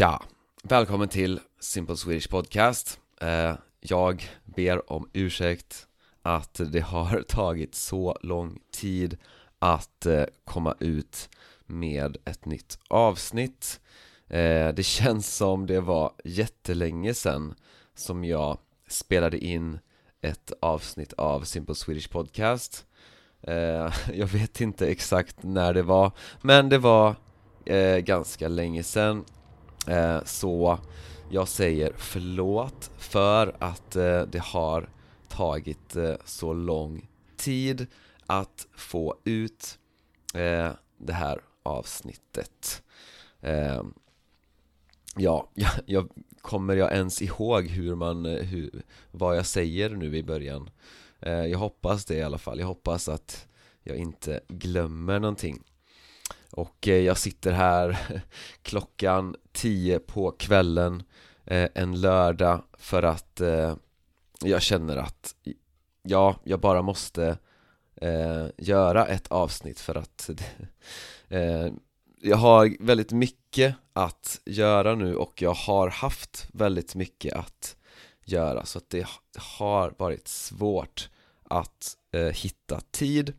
Tja! Välkommen till Simple Swedish Podcast. Eh, jag ber om ursäkt att det har tagit så lång tid att eh, komma ut med ett nytt avsnitt. Eh, det känns som det var jättelänge sedan som jag spelade in ett avsnitt av Simple Swedish Podcast. Jag vet inte exakt när det var, men det var ganska länge sedan. Eh, så jag säger förlåt för att eh, det har tagit eh, så lång tid att få ut det här avsnittet. Ehm, ja, jag, jag, kommer jag ens ihåg hur man, hur, vad jag säger nu i början? Jag hoppas det i alla fall, jag hoppas att jag inte glömmer någonting och eh, jag sitter här klockan 10 på kvällen eh, en lördag för att eh, jag känner att ja, jag bara måste göra ett avsnitt för att jag har väldigt mycket att göra nu och jag har haft väldigt mycket att göra. Så att det har varit svårt att hitta tid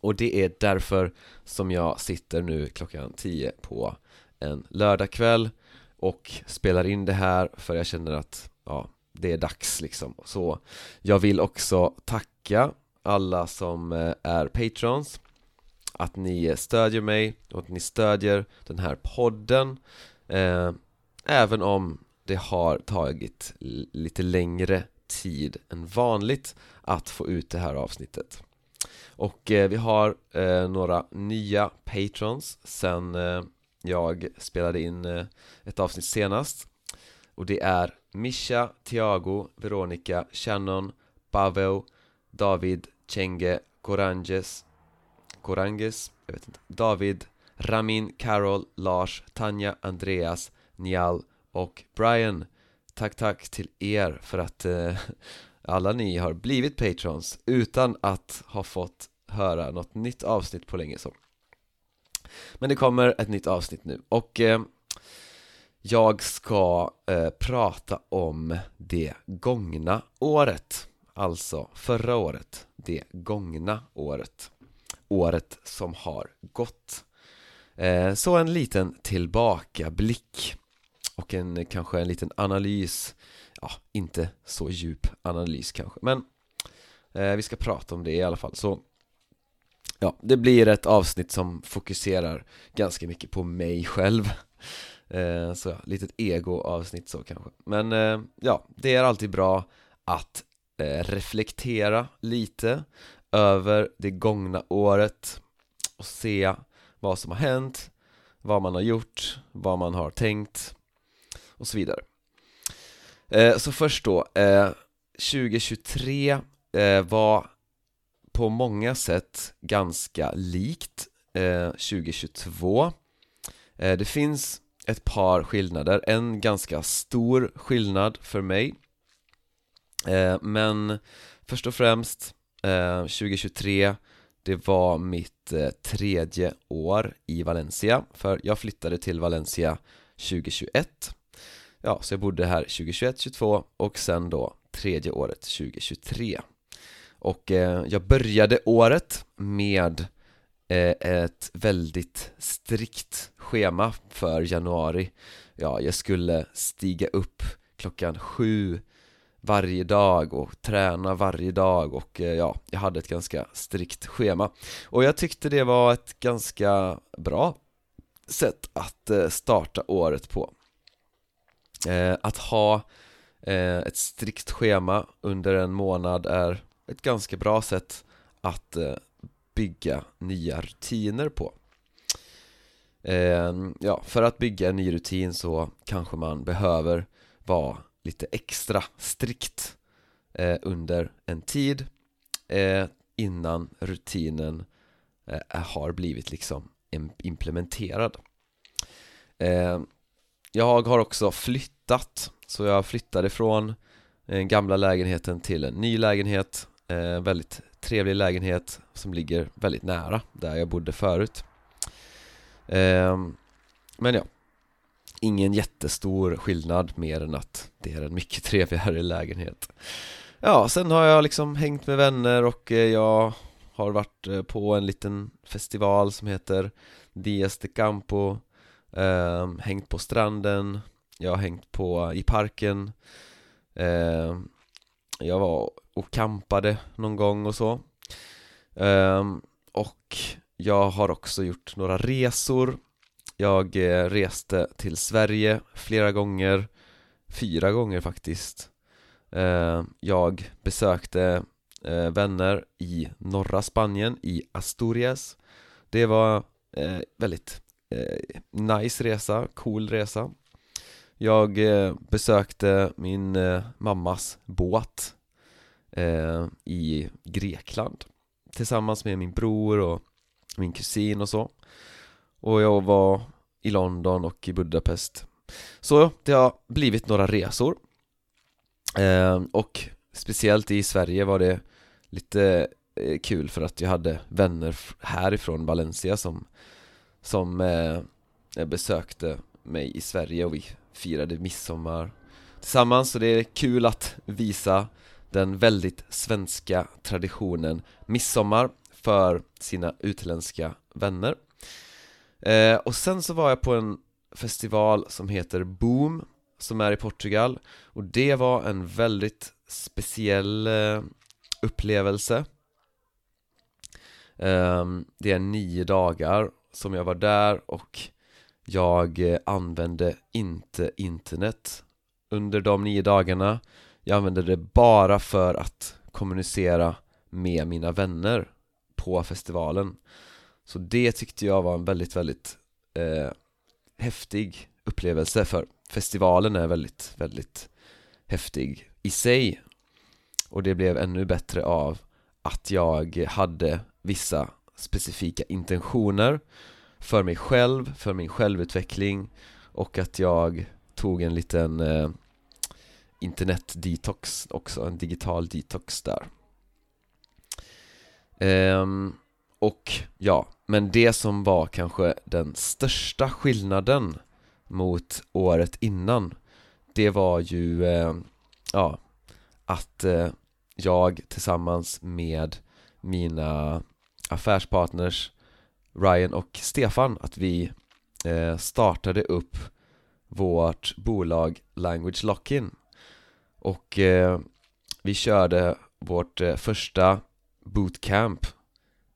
och det är därför som jag sitter nu klockan 10 på en lördagkväll och spelar in det här för jag känner att ja, det är dags liksom. Så jag vill också tacka alla som eh, är patrons Att ni stödjer mig och att ni stödjer den här podden eh, Även om det har tagit lite längre tid än vanligt att få ut det här avsnittet och eh, vi har eh, några nya patrons sen eh, jag spelade in eh, ett avsnitt senast. Och det är Mischa, Thiago, Veronica, Shannon, Pavel, David, Chenge, Koranges Koranges, jag vet inte. David, Ramin, Carol, Lars, Tanja, Andreas, Nial och Brian. Tack tack till er för att eh, alla ni har blivit patrons utan att ha fått höra något nytt avsnitt på länge så. Men det kommer ett nytt avsnitt nu och eh, jag ska eh, prata om det gångna året. Alltså förra året, det gångna året. Året som har gått. Eh, Så en liten tillbakablick och en kanske en liten analys Ja, inte så djup analys kanske, men eh, vi ska prata om det i alla fall. Så Ja, det blir ett avsnitt som fokuserar ganska mycket på mig själv. Eh, Så ja, litet ego-avsnitt så kanske. Men eh, ja, det är alltid bra att eh, reflektera lite över det gångna året och se vad som har hänt, vad man har gjort, vad man har tänkt och så vidare. Eh, så först då, eh, 2023 eh, var på många sätt ganska likt 2022 Det finns ett par skillnader, en ganska stor skillnad för mig. Men först och främst 2023 det var mitt tredje år i Valencia För jag flyttade till Valencia 2021 Ja, så jag bodde här 2021, 2022 och sen då tredje året 2023 och eh, jag började året med eh, ett väldigt strikt schema för januari. Ja, jag skulle stiga upp klockan sju varje dag och träna varje dag och eh, ja, jag hade ett ganska strikt schema. Och jag tyckte det var ett ganska bra sätt att eh, starta året på. Eh, att ha eh, ett strikt schema under en månad är ett ganska bra sätt att eh, bygga nya rutiner på. Ehm, ja, för att bygga en ny rutin så kanske man behöver vara lite extra strikt eh, under en tid eh, innan rutinen eh, har blivit liksom implementerad. Ehm, jag har också flyttat, så jag flyttade från eh, gamla lägenheten till en ny lägenhet en Väldigt trevlig lägenhet som ligger väldigt nära där jag bodde förut. Ehm, men ja ingen jättestor skillnad mer än att det är en mycket trevligare lägenhet. Ja, sen har jag liksom hängt med vänner och eh, jag har varit på en liten festival som heter Dias de Campo eh, Hängt på stranden Jag har hängt på i parken. Eh, Jag var och campade någon gång och så. Eh, Och jag har också gjort några resor. Jag eh, reste till Sverige flera gånger Fyra gånger faktiskt. Eh, Jag besökte eh, vänner i norra Spanien, i Asturias. Det var eh, väldigt Eh, nice resa, cool resa. Jag eh, besökte min eh, mammas båt i Grekland Tillsammans med min bror och min kusin och så. Och jag var i London och i Budapest. Så det har blivit några resor. Eh, Och speciellt i Sverige var det lite kul för att jag hade vänner härifrån Valencia som som eh, besökte mig i Sverige och vi firade midsommar tillsammans. Så det är kul att visa den väldigt svenska traditionen midsommar för sina utländska vänner. Eh, Och sen så var jag på en festival som heter Boom Som är i Portugal. Och det var en väldigt speciell eh, upplevelse. Eh, Det är nio dagar som jag var där och jag eh, använde inte internet under de nio dagarna. Jag använde det bara för att kommunicera med mina vänner på festivalen. Så det tyckte jag var en väldigt, väldigt eh, häftig upplevelse för festivalen är väldigt, väldigt häftig i sig. Och det blev ännu bättre av att jag hade vissa specifika intentioner för mig själv, för min självutveckling och att jag tog en liten eh, internet-detox också, en digital detox där. Ehm, och ja, men det som var kanske den största skillnaden mot året innan Det var ju, eh, ja, att eh, jag tillsammans med mina affärspartners Ryan och Stefan, att vi eh, startade upp vårt bolag Language Lockin. Och eh, vi körde vårt eh, första bootcamp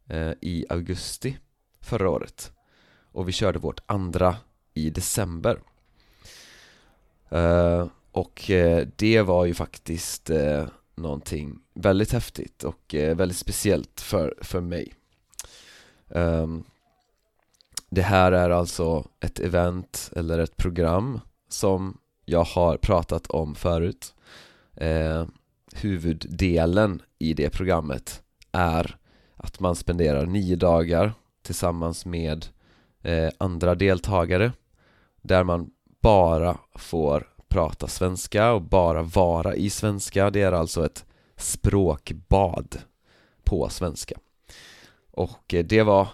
eh, i augusti förra året. Och vi körde vårt andra i december. Eh, och eh, det var ju faktiskt eh, någonting väldigt häftigt och eh, väldigt speciellt för, för mig um, Det här är alltså ett event eller ett program som jag har pratat om förut eh, Huvuddelen i det programmet är att man spenderar nio dagar tillsammans med eh, andra deltagare där man bara får prata svenska och bara vara i svenska. Det är alltså ett språkbad på svenska. Och eh, det var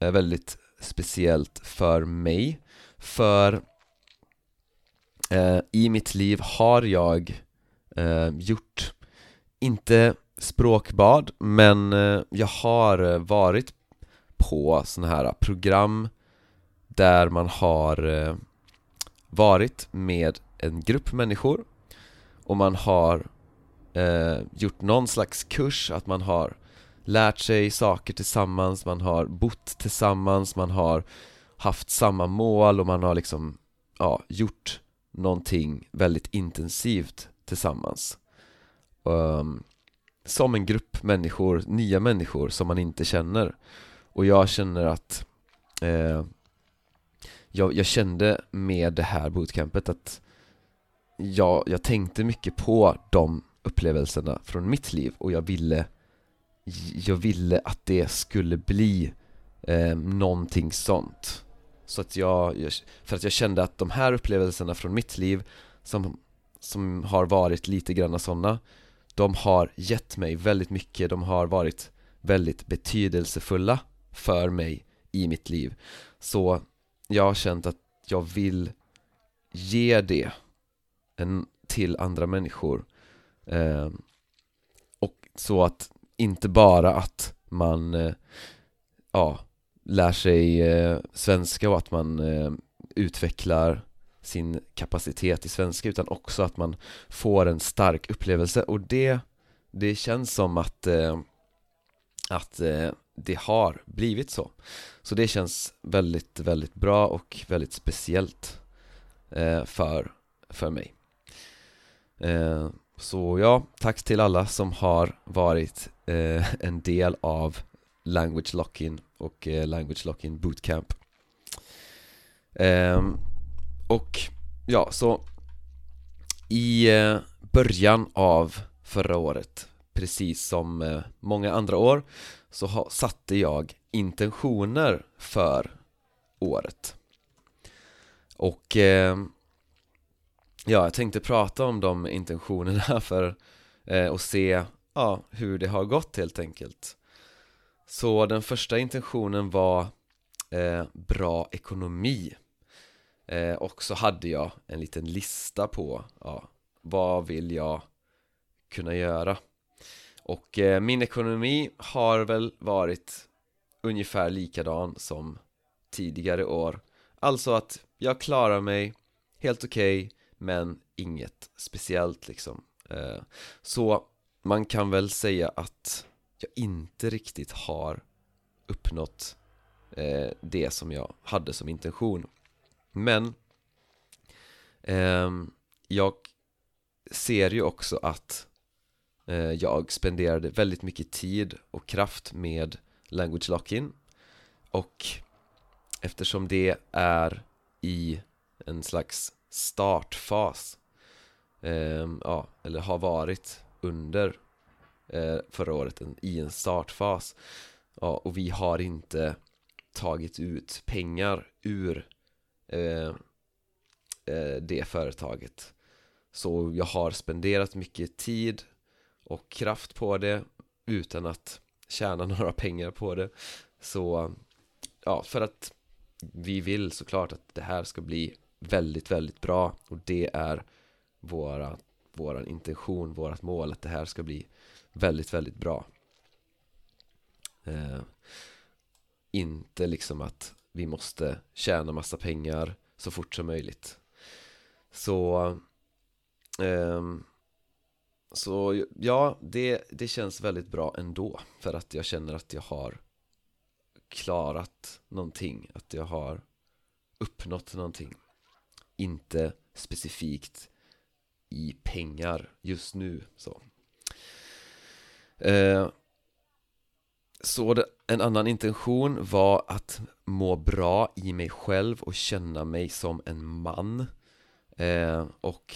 eh, väldigt speciellt för mig. För eh, i mitt liv har jag eh, gjort, inte språkbad men eh, jag har eh, varit på sådana här program där man har varit med en grupp människor och man har eh, gjort någon slags kurs, att man har lärt sig saker tillsammans, man har bott tillsammans, man har haft samma mål och man har liksom ja, gjort någonting väldigt intensivt tillsammans. Um, som en grupp människor, nya människor som man inte känner. Och jag känner att eh, jag, jag, kände med det här bootcampet att jag, jag tänkte mycket på de upplevelserna från mitt liv och jag ville jag ville att det skulle bli eh, någonting sånt. Så att jag, för att jag kände att de här upplevelserna från mitt liv som, som har varit lite granna sådana de har gett mig väldigt mycket, de har varit väldigt betydelsefulla för mig i mitt liv. Så jag har känt att jag vill ge det en, till andra människor. Eh, och så att inte bara att man eh, ja, lär sig eh, svenska och att man eh, utvecklar sin kapacitet i svenska utan också att man får en stark upplevelse. Och det, det känns som att, eh, att eh, det har blivit så. Så det känns väldigt, väldigt bra och väldigt speciellt eh, för, för mig. Eh, Så ja, tack till alla som har varit Eh, en del av Language Lock-In och eh, Language Lock-In Bootcamp. Ehm, och ja, så i eh, början av förra året Precis som eh, många andra år så ha, satte jag intentioner för året. Och eh, ja, jag tänkte prata om de intentionerna för eh, att se ja, hur det har gått helt enkelt. Så den första intentionen var eh, bra ekonomi. Eh, Och så hade jag en liten lista på ja, vad vill jag kunna göra? Och eh, min ekonomi har väl varit ungefär likadan som tidigare år. Alltså att jag klarar mig helt okej okay, men inget speciellt liksom. Eh, Så man kan väl säga att jag inte riktigt har uppnått eh, det som jag hade som intention. Men eh, jag ser ju också att Eh, jag spenderade väldigt mycket tid och kraft med Language Lock-In och eftersom det är i en slags startfas eh, ja, eller har varit under eh, förra året en, i en startfas. Ja, och vi har inte tagit ut pengar ur eh, eh det företaget. Så jag har spenderat mycket tid och kraft på det utan att tjäna några pengar på det. Så ja, för att vi vill såklart att det här ska bli väldigt, väldigt bra och det är våra, våran intention, vårat mål att det här ska bli väldigt, väldigt bra. Eh, inte liksom att vi måste tjäna massa pengar så fort som möjligt. Så eh, så ja, det, det känns väldigt bra ändå För att jag känner att jag har klarat någonting Att jag har uppnått någonting. Inte specifikt i pengar just nu så. Eh, Så det, en annan intention var att må bra i mig själv och känna mig som en man. Eh, Och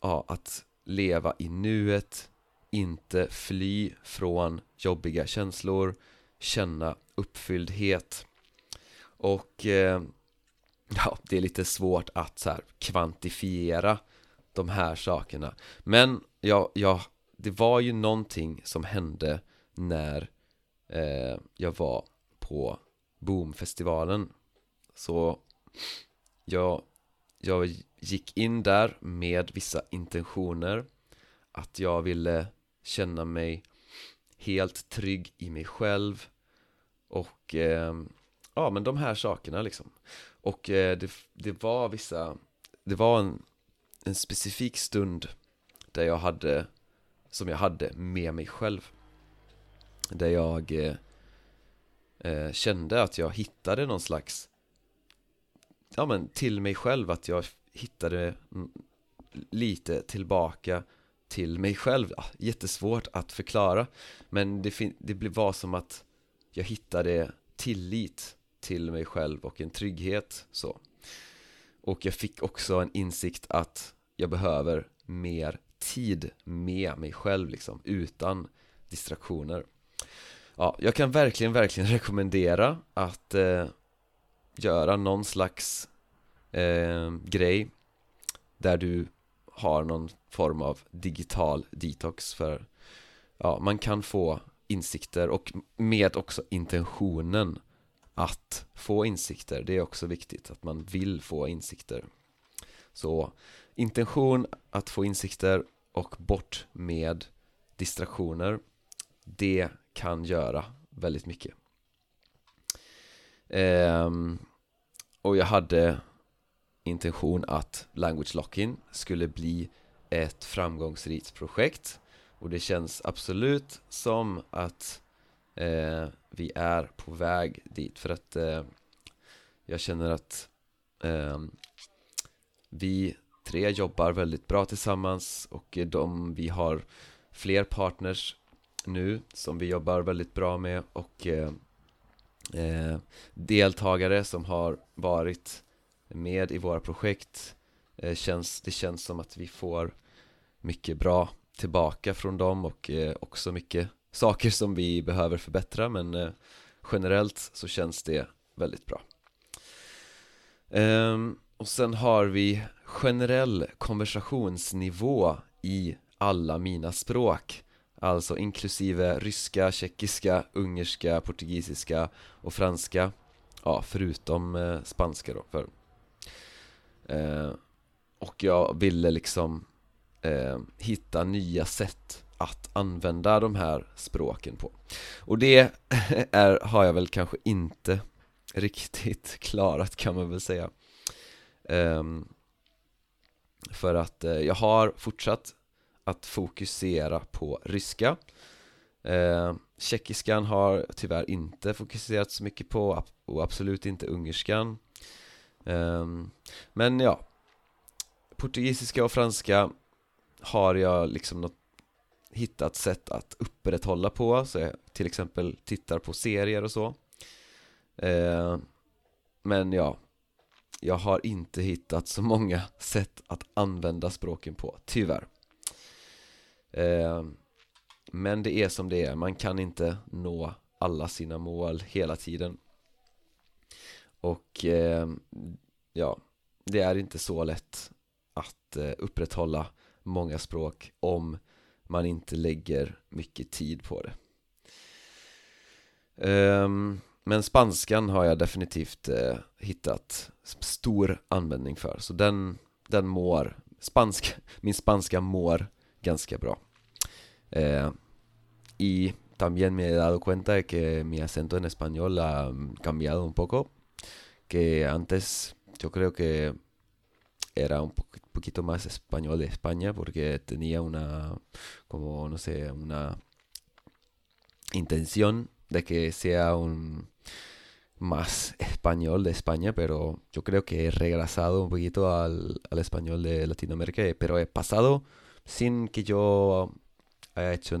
ja, att leva i nuet, inte fly från jobbiga känslor, känna uppfylldhet och eh, ja, det är lite svårt att så här, kvantifiera de här sakerna. Men ja, ja, det var ju någonting som hände när eh, jag var på Boomfestivalen. Så jag jag gick in där med vissa intentioner Att jag ville känna mig helt trygg i mig själv Och eh, ja men de här sakerna liksom. Och eh, det, det var vissa Det var en, en specifik stund där jag hade Som jag hade med mig själv. Där jag eh, eh kände att jag hittade någon slags ja men till mig själv att jag hittade lite tillbaka till mig själv. Ja, Jättesvårt att förklara Men det, det var som att jag hittade tillit till mig själv och en trygghet så. Och jag fick också en insikt att jag behöver mer tid med mig själv liksom utan distraktioner. Ja, jag kan verkligen, verkligen rekommendera att eh, göra någon slags eh, grej där du har någon form av digital detox för ja, man kan få insikter och med också intentionen att få insikter, det är också viktigt att man vill få insikter. Så intention att få insikter och bort med distraktioner Det kan göra väldigt mycket. Ehm, Och jag hade intention att Language Lock-in skulle bli ett framgångsrikt projekt. Och det känns absolut som att eh, vi är på väg dit. För att eh, jag känner att eh, vi tre jobbar väldigt bra tillsammans och de, vi har fler partners nu som vi jobbar väldigt bra med och eh, eh, deltagare som har varit med i våra projekt eh, känns, Det känns som att vi får mycket bra tillbaka från dem och eh, också mycket saker som vi behöver förbättra men eh, generellt så känns det väldigt bra. Ehm, och sen har vi generell konversationsnivå i alla mina språk. Alltså inklusive ryska, tjeckiska, ungerska, portugisiska och franska. Ja, förutom eh, spanska då för eh, Och jag ville liksom eh, hitta nya sätt att använda de här språken på. Och det är, har jag väl kanske inte riktigt klarat kan man väl säga. Um, För att uh, jag har fortsatt att fokusera på ryska. Uh, Tjeckiskan har tyvärr inte fokuserat så mycket på och absolut inte ungerskan. Um, Men ja. Portugisiska och franska har jag liksom något hittat sätt att upprätthålla på så jag till exempel tittar på serier och så. Eh, Men ja Jag har inte hittat så många sätt att använda språken på, tyvärr. Eh, Men det är som det är, man kan inte nå alla sina mål hela tiden. Och eh, ja, det är inte så lätt att eh, upprätthålla många språk om man inte lägger mycket tid på det. Ehm, men spanskan har jag definitivt eh, hittat stor användning för. Så den, den mår, spansk, min spanska mår ganska bra. Ehm, I también me he dado cuenta de que mi acento en español ha mm, cambiado un poco que antes yo creo que era un poquito más español de España porque tenía una, como no sé, una intención de que sea un más español de España, pero yo creo que he regresado un poquito al, al español de Latinoamérica, pero he pasado sin que yo haya hecho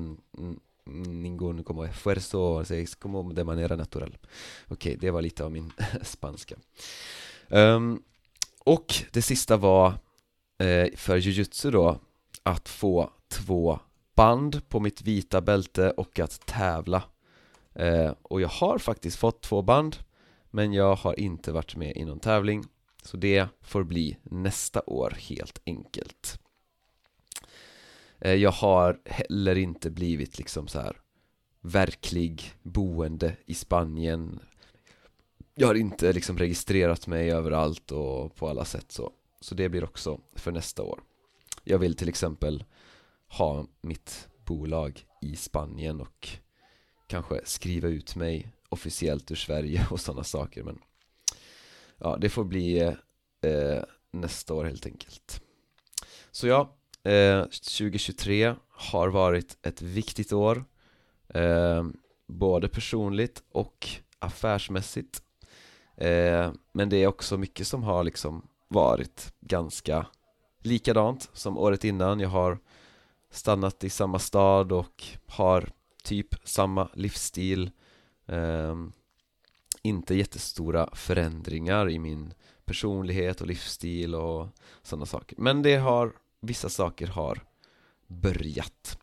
ningún como esfuerzo, o sea, es como de manera natural. Okay, det var lite av spanska. Um, och det sista var eh, för jujutsu då att få två band på mitt vita bälte och att tävla. Eh, och jag har faktiskt fått två band men jag har inte varit med i någon tävling. Så det får bli nästa år helt enkelt. Eh, Jag har heller inte blivit liksom så här verklig boende i Spanien jag har inte liksom registrerat mig överallt och på alla sätt så. Så det blir också för nästa år. Jag vill till exempel ha mitt bolag i Spanien och kanske skriva ut mig officiellt ur Sverige och sådana saker men Ja, det får bli eh, nästa år helt enkelt. Så ja, eh, 2023 har varit ett viktigt år eh, Både personligt och affärsmässigt eh, Men det är också mycket som har liksom varit ganska likadant som året innan. Jag har stannat i samma stad och har typ samma livsstil. Eh, Inte jättestora förändringar i min personlighet och livsstil och sådana saker. Men det har, vissa saker har börjat.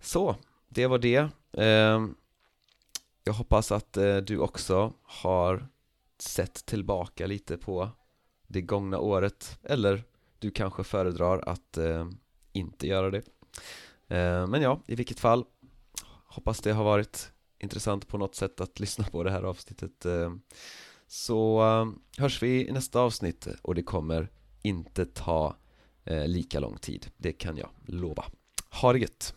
Så, det var det. Eh, Jag hoppas att eh, du också har sett tillbaka lite på det gångna året eller du kanske föredrar att eh, inte göra det eh, Men ja, i vilket fall Hoppas det har varit intressant på något sätt att lyssna på det här avsnittet eh, Så eh, hörs vi i nästa avsnitt och det kommer inte ta eh, lika lång tid, det kan jag lova. Ha det gött!